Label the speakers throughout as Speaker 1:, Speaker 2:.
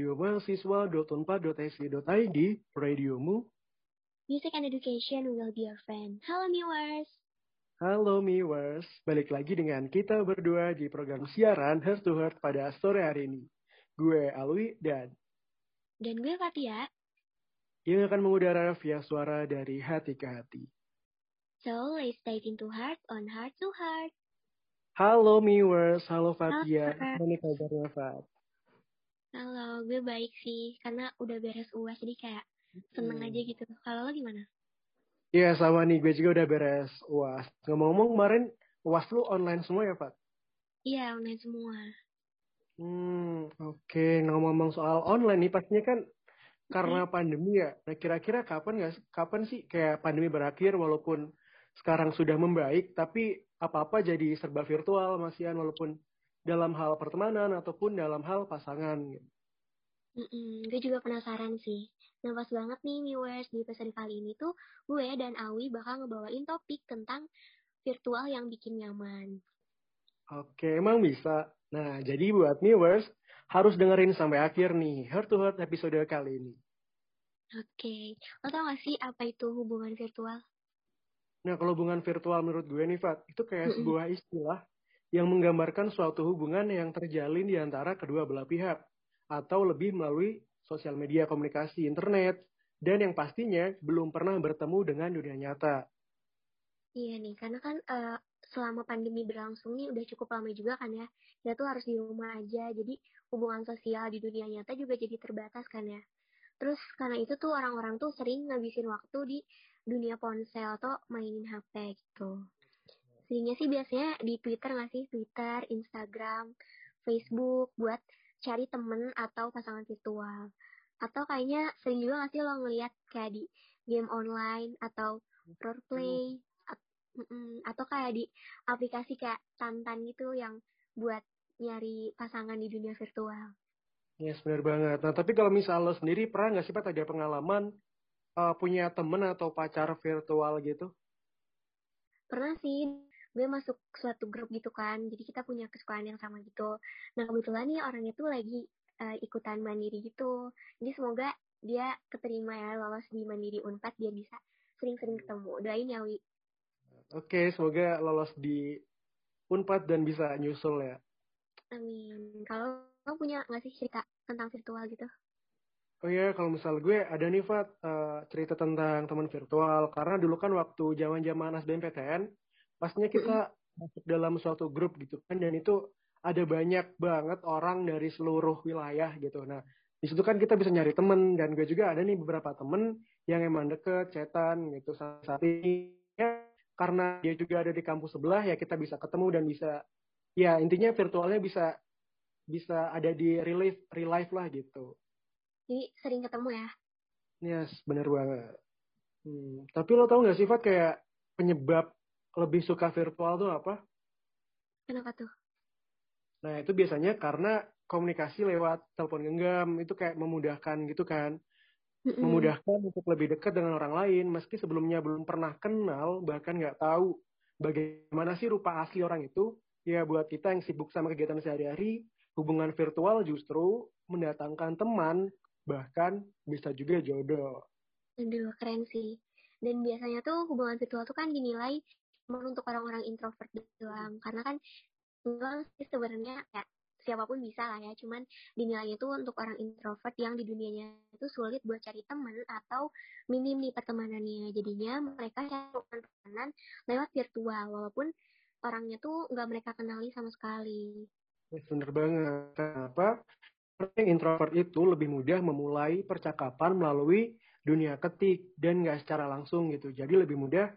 Speaker 1: www.radiomahasiswa.unpad.ac.id Radiomu
Speaker 2: Music and Education will be your friend. Halo viewers.
Speaker 1: Halo viewers, balik lagi dengan kita berdua di program siaran Heart to Heart pada sore hari ini. Gue Alwi dan
Speaker 2: Dan gue Fatia.
Speaker 1: yang akan mengudara via suara dari hati ke hati.
Speaker 2: So, let's dive into heart on Heart to Heart.
Speaker 1: Halo viewers, halo Fatia.
Speaker 2: Halo.
Speaker 1: Gimana kabarnya Fat?
Speaker 2: Halo, gue baik sih. Karena udah beres UAS, jadi kayak seneng
Speaker 1: Hmm.
Speaker 2: aja gitu. Kalau lo gimana?
Speaker 1: Iya sama nih, gue juga udah beres UAS. Ngomong-ngomong kemarin UAS lu online semua ya Fat?
Speaker 2: Iya, online semua.
Speaker 1: Hmm, oke. Ngomong-ngomong soal online nih, pastinya kan karena pandemi ya. Nah, kira-kira kapan nggak kapan sih kayak pandemi berakhir walaupun sekarang sudah membaik, tapi apa-apa jadi serba virtual masihan walaupun dalam hal pertemanan ataupun dalam hal pasangan. gitu.
Speaker 2: Mm-mm, gue juga penasaran sih. Nah, pas banget nih viewers di episode kali ini tuh gue dan Awi bakal ngebawain topik tentang virtual yang bikin nyaman.
Speaker 1: Oke, emang bisa. Nah, jadi buat viewers harus dengerin sampai akhir nih Heart to Heart episode kali ini.
Speaker 2: Oke, lo tau gak sih apa itu hubungan virtual?
Speaker 1: Nah, kalau hubungan virtual menurut gue nih, Fat, itu kayak sebuah istilah yang menggambarkan suatu hubungan yang terjalin di antara kedua belah pihak, atau lebih melalui sosial media komunikasi internet, dan yang pastinya belum pernah bertemu dengan dunia nyata.
Speaker 2: Iya nih, karena kan eh, selama pandemi berlangsung nih udah cukup lama juga kan ya. Kita tuh harus di rumah aja, jadi hubungan sosial di dunia nyata juga jadi terbatas kan ya. Terus karena itu tuh orang-orang tuh sering ngabisin waktu di dunia ponsel atau mainin HP gitu. Seringnya sih biasanya di Twitter nggak sih? Twitter, Instagram, Facebook buat cari temen atau pasangan virtual. Atau kayaknya sering juga nggak sih lo ngeliat kayak di game online atau roleplay at- mm-mm, atau kayak di aplikasi kayak Tantan gitu yang buat nyari pasangan di dunia virtual.
Speaker 1: Yes, benar banget. Nah, tapi kalau misal lo sendiri pernah nggak sih, Pat, ada pengalaman uh, punya temen atau pacar virtual gitu?
Speaker 2: Pernah sih gue masuk suatu grup gitu kan, jadi kita punya kesukaan yang sama gitu. Nah kebetulan nih orangnya tuh lagi eh, ikutan mandiri gitu. Jadi semoga dia keterima ya lolos di mandiri Unpad biar bisa sering-sering ketemu. Doain ya Wi.
Speaker 1: Oke, semoga lolos di Unpad dan bisa nyusul ya.
Speaker 2: Amin. Kalau lo punya nggak sih cerita tentang virtual gitu?
Speaker 1: Oh iya, kalau misal gue ada nih Fat eh, cerita tentang teman virtual karena dulu kan waktu zaman-zaman SBMPTN pastinya kita masuk dalam suatu grup gitu kan dan itu ada banyak banget orang dari seluruh wilayah gitu. Nah, di situ kan kita bisa nyari temen dan gue juga ada nih beberapa temen yang emang deket, chatan gitu. Saat ini karena dia juga ada di kampus sebelah ya kita bisa ketemu dan bisa ya intinya virtualnya bisa bisa ada di real life, real life lah gitu.
Speaker 2: Jadi sering ketemu ya.
Speaker 1: Yes, bener banget. Hmm, tapi lo tau gak sih, Fat, kayak penyebab lebih suka virtual tuh apa?
Speaker 2: Kenapa tuh?
Speaker 1: Nah, itu biasanya karena komunikasi lewat telepon genggam, itu kayak memudahkan gitu kan.
Speaker 2: Mm-mm.
Speaker 1: Memudahkan untuk lebih dekat dengan orang lain, meski sebelumnya belum pernah kenal, bahkan nggak tahu bagaimana sih rupa asli orang itu. Ya, buat kita yang sibuk sama kegiatan sehari-hari, hubungan virtual justru mendatangkan teman, bahkan bisa juga jodoh.
Speaker 2: Aduh, keren sih. Dan biasanya tuh hubungan virtual tuh kan dinilai untuk orang-orang introvert doang. Karena kan memang sih sebenarnya ya siapa pun bisa lah ya. Cuman dinilainya tuh untuk orang introvert yang di dunianya itu sulit buat cari teman atau minim nih pertemanannya. Jadinya mereka cari pertemanan lewat virtual. Walaupun orangnya tuh nggak mereka kenali sama sekali.
Speaker 1: Bener banget. Kenapa? Yang introvert itu lebih mudah memulai percakapan melalui dunia ketik dan nggak secara langsung gitu. Jadi lebih mudah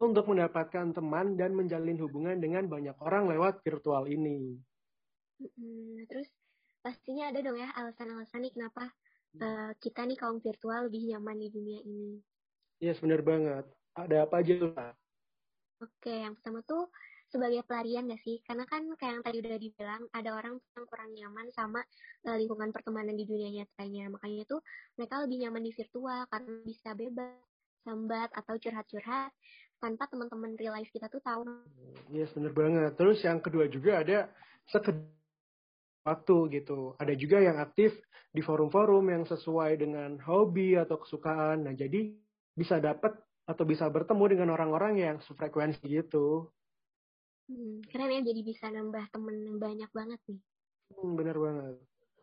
Speaker 1: untuk mendapatkan teman dan menjalin hubungan dengan banyak orang lewat virtual ini.
Speaker 2: Terus pastinya ada dong ya alasan-alasan nih kenapa eh, kita nih kaum virtual lebih nyaman di dunia ini.
Speaker 1: Yes, bener banget. Ada apa aja Pak?
Speaker 2: Oke, yang pertama tuh sebagai pelarian gak sih? Karena kan kayak yang tadi udah dibilang, ada orang yang kurang nyaman sama eh, lingkungan pertemanan di dunia nyatanya. Makanya tuh mereka lebih nyaman di virtual karena bisa bebas, sambat, atau curhat-curhat tanpa teman-teman real life kita tuh tahu.
Speaker 1: Yes, bener banget. Terus yang kedua juga ada sekedar waktu gitu. Ada juga yang aktif di forum-forum yang sesuai dengan hobi atau kesukaan. Nah, jadi bisa dapat atau bisa bertemu dengan orang-orang yang sefrekuensi gitu.
Speaker 2: Hmm, keren ya jadi bisa nambah temen yang banyak banget nih.
Speaker 1: Hmm, bener banget.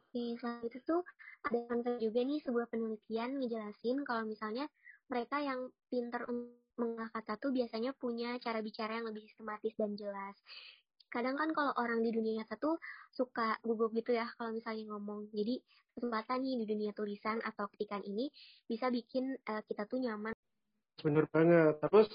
Speaker 2: Oke, selain itu tuh ada juga nih sebuah penelitian ngejelasin kalau misalnya mereka yang pinter mengolah kata tuh biasanya punya cara bicara yang lebih sistematis dan jelas. Kadang kan kalau orang di dunia nyata tuh suka gugup gitu ya kalau misalnya ngomong. Jadi kesempatan nih di dunia tulisan atau ketikan ini bisa bikin uh, kita tuh nyaman.
Speaker 1: Bener banget. Terus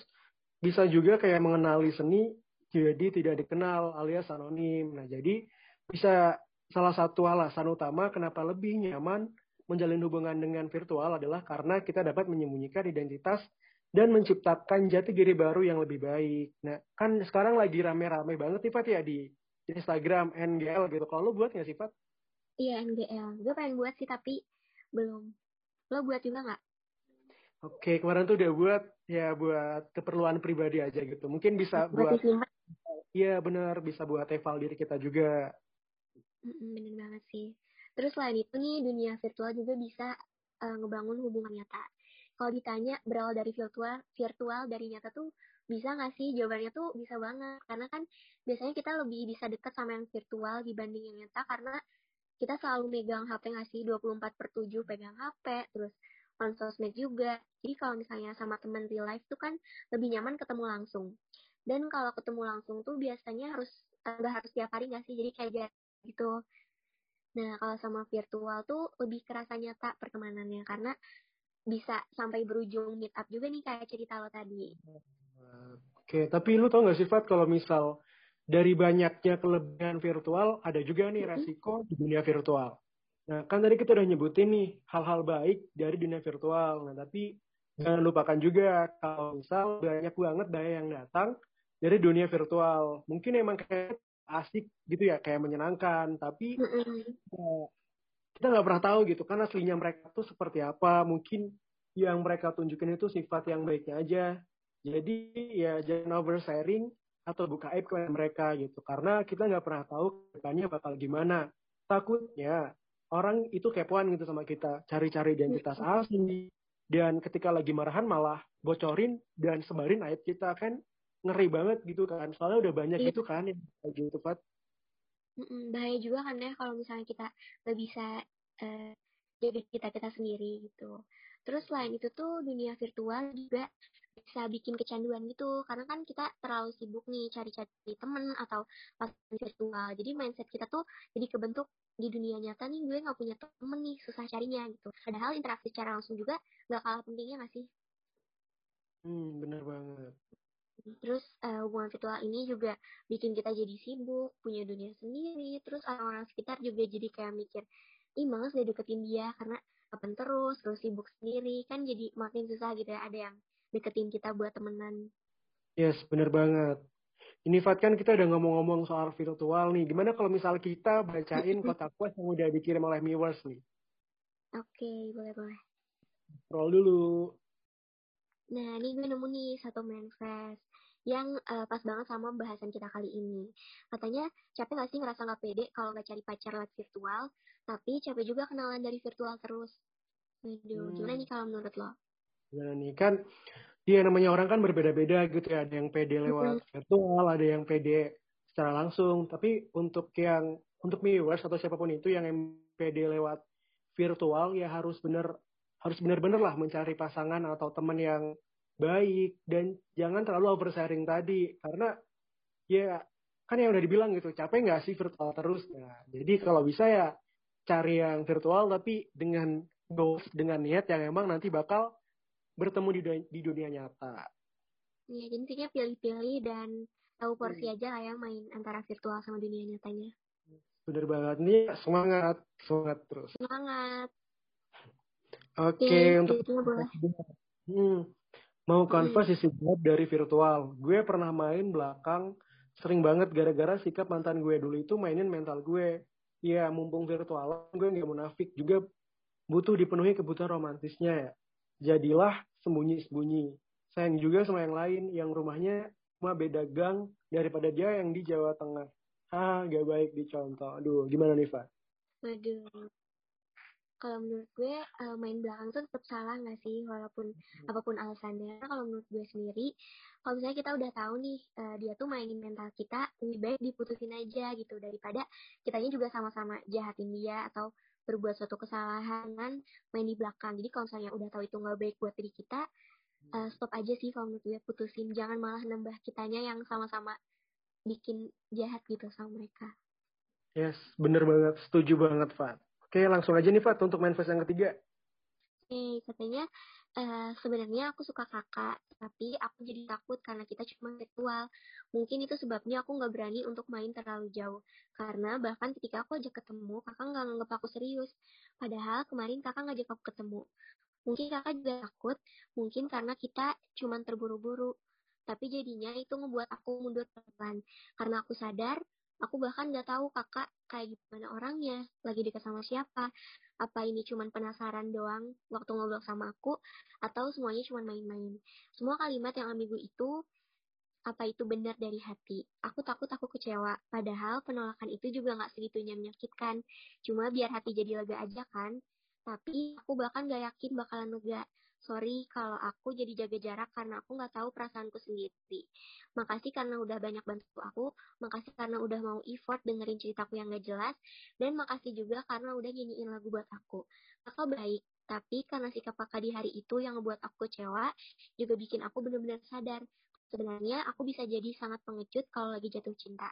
Speaker 1: bisa juga kayak mengenali seni jadi tidak dikenal alias anonim. Nah jadi bisa salah satu alasan utama kenapa lebih nyaman menjalin hubungan dengan virtual adalah karena kita dapat menyembunyikan identitas dan menciptakan jati diri baru yang lebih baik. Nah, kan sekarang lagi rame-rame banget nih Pat ya di Instagram NGL gitu. Kalau lo buat nggak sih Pat?
Speaker 2: Iya NGL. Gue pengen buat sih tapi belum. Lo buat juga nggak?
Speaker 1: Oke, kemarin tuh udah buat ya buat keperluan pribadi aja gitu. Mungkin bisa buat. Iya bener bisa buat eval diri kita juga.
Speaker 2: Bener banget sih. Terus selain itu nih dunia virtual juga bisa uh, ngebangun hubungan nyata. Kalau ditanya berawal dari virtual virtual dari nyata tuh bisa nggak sih? Jawabannya tuh bisa banget. Karena kan biasanya kita lebih bisa dekat sama yang virtual dibanding yang nyata karena kita selalu megang HP nggak sih? 24 per 7 pegang HP terus on sosmed juga. Jadi kalau misalnya sama teman real life tuh kan lebih nyaman ketemu langsung. Dan kalau ketemu langsung tuh biasanya harus nggak harus tiap hari nggak sih? Jadi kayak gitu nah kalau sama virtual tuh lebih kerasa nyata pertemanannya karena bisa sampai berujung meet up juga nih kayak cerita lo tadi.
Speaker 1: Oke, tapi lu tau gak sih Fat kalau misal dari banyaknya kelebihan virtual ada juga nih resiko di dunia virtual. Nah kan tadi kita udah nyebutin nih hal-hal baik dari dunia virtual. Nah tapi jangan lupakan juga kalau misal banyak banget daya yang datang dari dunia virtual. Mungkin emang kayak asik gitu ya, kayak menyenangkan. Tapi kita nggak pernah tahu gitu kan aslinya mereka tuh seperti apa. Mungkin yang mereka tunjukin itu sifat yang baiknya aja. Jadi ya jangan oversharing atau buka aib ke mereka gitu. Karena kita nggak pernah tahu depannya bakal gimana. Takutnya orang itu kepoan gitu sama kita. Cari-cari identitas asli. Dan ketika lagi marahan malah bocorin dan sebarin aib kita kan ngeri banget gitu kan. Soalnya udah banyak iya. gitu kan yang kayak gitu Pat
Speaker 2: bahaya juga kan ya kalau misalnya kita nggak bisa uh, jadi kita kita sendiri gitu. Terus selain itu tuh dunia virtual juga bisa bikin kecanduan gitu. Karena kan kita terlalu sibuk nih cari-cari temen atau pas virtual. Jadi mindset kita tuh jadi kebentuk di dunia nyata nih gue nggak punya temen nih susah carinya gitu. Padahal interaksi secara langsung juga nggak kalah pentingnya nggak sih?
Speaker 1: Hmm bener banget
Speaker 2: Terus uh, hubungan virtual ini juga bikin kita jadi sibuk, punya dunia sendiri. Terus orang-orang sekitar juga jadi kayak mikir, ih males deh deketin dia karena kapan terus, terus sibuk sendiri. Kan jadi makin susah gitu ya, ada yang deketin kita buat temenan.
Speaker 1: Yes, bener banget. Ini Fat kan kita udah ngomong-ngomong soal virtual nih. Gimana kalau misal kita bacain kotak quest yang udah dikirim oleh viewers nih?
Speaker 2: Oke, okay, boleh-boleh.
Speaker 1: Roll dulu.
Speaker 2: Nah, ini gue nemu nih satu manifest yang uh, pas banget sama bahasan kita kali ini. Katanya capek gak sih ngerasa gak pede kalau gak cari pacar lewat virtual, tapi capek juga kenalan dari virtual terus. Waduh, hmm. gimana nih kalau menurut lo?
Speaker 1: Nah nih kan, dia namanya orang kan berbeda-beda gitu ya. Ada yang pede lewat hmm. virtual, ada yang pede secara langsung. Tapi untuk yang untuk viewers atau siapa pun itu yang pede lewat virtual ya harus bener harus benar-benar lah mencari pasangan atau teman yang baik dan jangan terlalu oversharing tadi karena ya kan yang udah dibilang gitu capek nggak sih virtual terus nah jadi kalau bisa ya cari yang virtual tapi dengan goals dengan niat yang emang nanti bakal bertemu di, di dunia nyata.
Speaker 2: Iya, jadi intinya pilih-pilih dan tahu porsi hmm. aja lah yang main antara virtual sama dunia nyatanya.
Speaker 1: Bener banget nih, semangat, semangat terus.
Speaker 2: Semangat.
Speaker 1: Oke, okay, untuk hmm, Mau kanvas isi gelap dari virtual. Gue pernah main belakang sering banget gara-gara sikap mantan gue dulu itu mainin mental gue. Ya mumpung virtual, gue nggak munafik juga butuh dipenuhi kebutuhan romantisnya ya. Jadilah sembunyi-sembunyi. Sayang juga sama yang lain yang rumahnya cuma beda gang daripada dia yang di Jawa Tengah. Ah, gak baik dicontoh. Aduh, gimana nih, Pak?
Speaker 2: Waduh. Kalau menurut gue uh, main belakang tuh tetap salah nggak sih walaupun hmm. apa pun alasannya. Kalau menurut gue sendiri, kalau misalnya kita udah tahu nih uh, dia tuh mainin mental kita, lebih baik diputusin aja gitu daripada kitanya juga sama-sama jahatin dia atau berbuat suatu kesalahan main di belakang. Jadi kalau misalnya udah tahu itu nggak baik buat diri kita, uh, stop aja sih kalau menurut gue putusin. Jangan malah nambah kitanya yang sama-sama bikin jahat gitu sama mereka.
Speaker 1: Yes, bener banget. Setuju banget, Fat. Oke, langsung aja nih, Fat, untuk main phase yang ketiga.
Speaker 2: Oke, katanya uh, sebenarnya aku suka kakak, tapi aku jadi takut karena kita cuma virtual. Mungkin itu sebabnya aku nggak berani untuk main terlalu jauh. Karena bahkan ketika aku ajak ketemu, kakak nggak nganggap aku serius. Padahal kemarin kakak ngajak aku ketemu. Mungkin kakak juga takut, mungkin karena kita cuma terburu-buru. Tapi jadinya itu ngebuat aku mundur pelan. Karena aku sadar, aku bahkan nggak tahu kakak kayak gimana orangnya, lagi dekat sama siapa. Apa ini cuma penasaran doang waktu ngobrol sama aku, atau semuanya cuma main-main. Semua kalimat yang ambigu itu apa itu benar dari hati. Aku takut aku kecewa, padahal penolakan itu juga nggak segitunya menyakitkan. Cuma biar hati jadi lega aja kan. Tapi aku bahkan gak yakin bakalan lega. Sorry kalau aku jadi jaga jarak karena aku nggak tahu perasaanku sendiri. Makasih karena udah banyak bantu aku, makasih karena udah mau effort dengerin ceritaku yang gak jelas, dan makasih juga karena udah nyanyiin lagu buat aku. Kakak baik, tapi karena sikap kakak di hari itu yang ngebuat aku kecewa, juga bikin aku benar-benar sadar. Sebenarnya aku bisa jadi sangat pengecut kalau lagi jatuh cinta.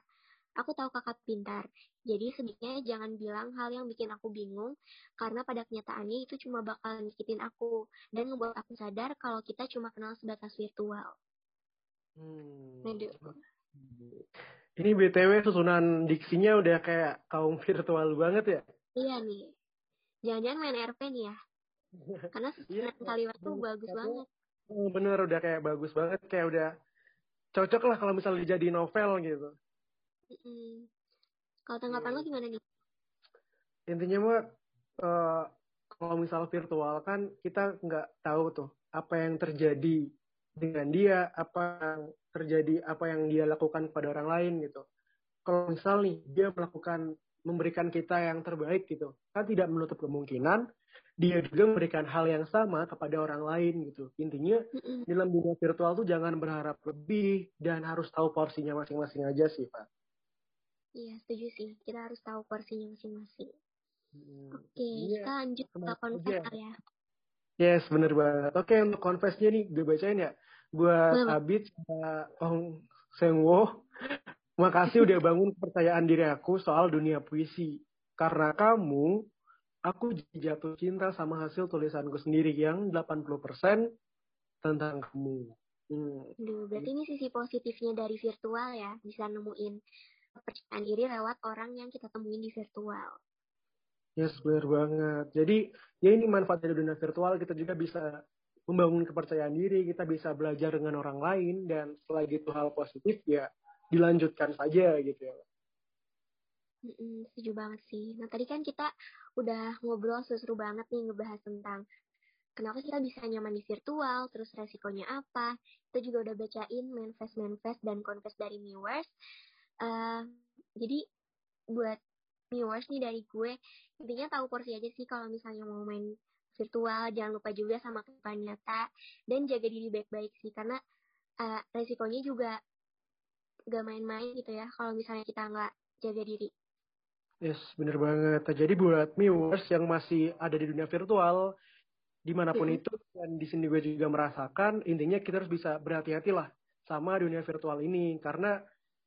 Speaker 2: Aku tahu kakak pintar, jadi sedikitnya jangan bilang hal yang bikin aku bingung, karena pada kenyataannya itu cuma bakal nyakitin aku, dan ngebuat aku sadar kalau kita cuma kenal sebatas virtual.
Speaker 1: Hmm. Ini BTW susunan diksinya udah kayak kaum virtual banget ya?
Speaker 2: Iya nih. Jangan-jangan main RP nih ya? Karena susunan iya, kalimat tuh bagus banget.
Speaker 1: Oh, bener, udah kayak bagus banget. Kayak udah cocok lah kalau misalnya jadi novel gitu.
Speaker 2: Mm-mm. Kalau tanggapan lo gimana nih?
Speaker 1: Intinya mah uh, kalau misal virtual kan kita nggak tahu tuh apa yang terjadi dengan dia, apa yang terjadi, apa yang dia lakukan kepada orang lain gitu. Kalau misal nih dia melakukan memberikan kita yang terbaik gitu, kan tidak menutup kemungkinan dia juga memberikan hal yang sama kepada orang lain gitu. Intinya dalam dunia virtual tuh jangan berharap lebih dan harus tahu porsinya masing-masing aja sih, Pak.
Speaker 2: Iya, setuju sih. Kita harus tahu porsinya masing-masing. Hmm, Oke, okay, iya. kita lanjut ke confess ya.
Speaker 1: Yes, bener banget. Oke, okay, untuk confessnya nih, gue bacain ya. Buat Abid sama Ong Sengwo, makasih udah bangun kepercayaan diri aku soal dunia puisi. Karena kamu, aku jatuh cinta sama hasil tulisanku sendiri yang 80% tentang kamu.
Speaker 2: Hmm. Duh, berarti ini sisi positifnya dari virtual ya, bisa nemuin kepercayaan diri lewat orang yang kita temuin di virtual.
Speaker 1: Yes, benar banget. Jadi, ya ini manfaat dari dunia virtual, kita juga bisa membangun kepercayaan diri, kita bisa belajar dengan orang lain, dan setelah itu hal positif, ya dilanjutkan saja gitu ya.
Speaker 2: Mm-mm, setuju banget sih. Nah tadi kan kita udah ngobrol seru banget nih ngebahas tentang kenapa kita bisa nyaman di virtual, terus resikonya apa. Kita juga udah bacain manifest manifest dan confess dari viewers. Uh, jadi buat viewers nih dari gue, intinya tahu porsi aja sih kalau misalnya mau main virtual, jangan lupa juga sama kehidupan nyata, dan jaga diri baik-baik sih, karena uh, resikonya juga gak main-main gitu ya, kalau misalnya kita nggak jaga diri.
Speaker 1: Yes, bener banget. Jadi buat viewers yang masih ada di dunia virtual, di mana pun mm -hmm. itu, dan di sini gue juga merasakan, intinya kita harus bisa berhati-hati lah sama dunia virtual ini, karena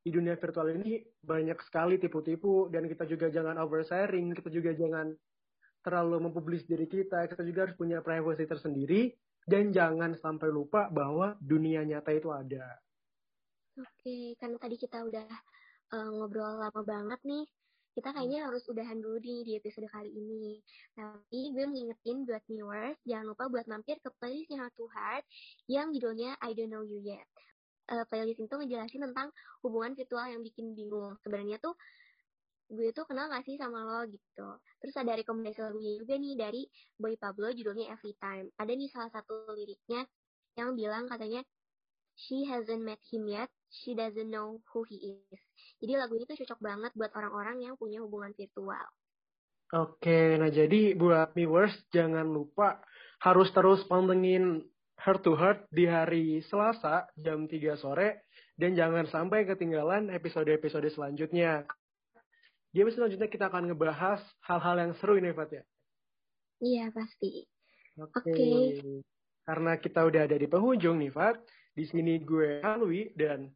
Speaker 1: di dunia virtual ini banyak sekali tipu-tipu dan kita juga jangan oversharing, kita juga jangan terlalu mempublis diri kita, kita juga harus punya privacy tersendiri dan jangan sampai lupa bahwa dunia nyata itu ada.
Speaker 2: Oke, karena tadi kita udah uh, ngobrol lama banget nih, kita kayaknya harus udahan dulu nih di episode kali ini. Tapi gue mengingetin buat viewers, jangan lupa buat mampir ke playlistnya How to Heart yang judulnya I Don't Know You Yet uh, playlist itu ngejelasin tentang hubungan virtual yang bikin bingung. Sebenarnya tuh gue tuh kenal gak sih sama lo gitu. Terus ada rekomendasi lagunya juga nih dari Boy Pablo judulnya Every Time. Ada nih salah satu liriknya yang bilang katanya She hasn't met him yet, she doesn't know who he is. Jadi lagu ini tuh cocok banget buat orang-orang yang punya hubungan virtual.
Speaker 1: Oke, nah jadi buat viewers jangan lupa harus terus pantengin Heart to Heart di hari Selasa jam 3 sore dan jangan sampai ketinggalan episode-episode selanjutnya. Di episode selanjutnya kita akan ngebahas hal-hal yang seru ini, Fat ya?
Speaker 2: Iya, pasti.
Speaker 1: Oke. Okay. Karena kita udah ada di penghujung nih, Fat. Di sini gue Halwi dan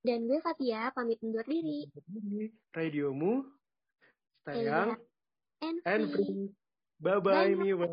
Speaker 2: dan gue Fatia pamit undur diri.
Speaker 1: Radiomu sayang and free. Bye bye, Miwa.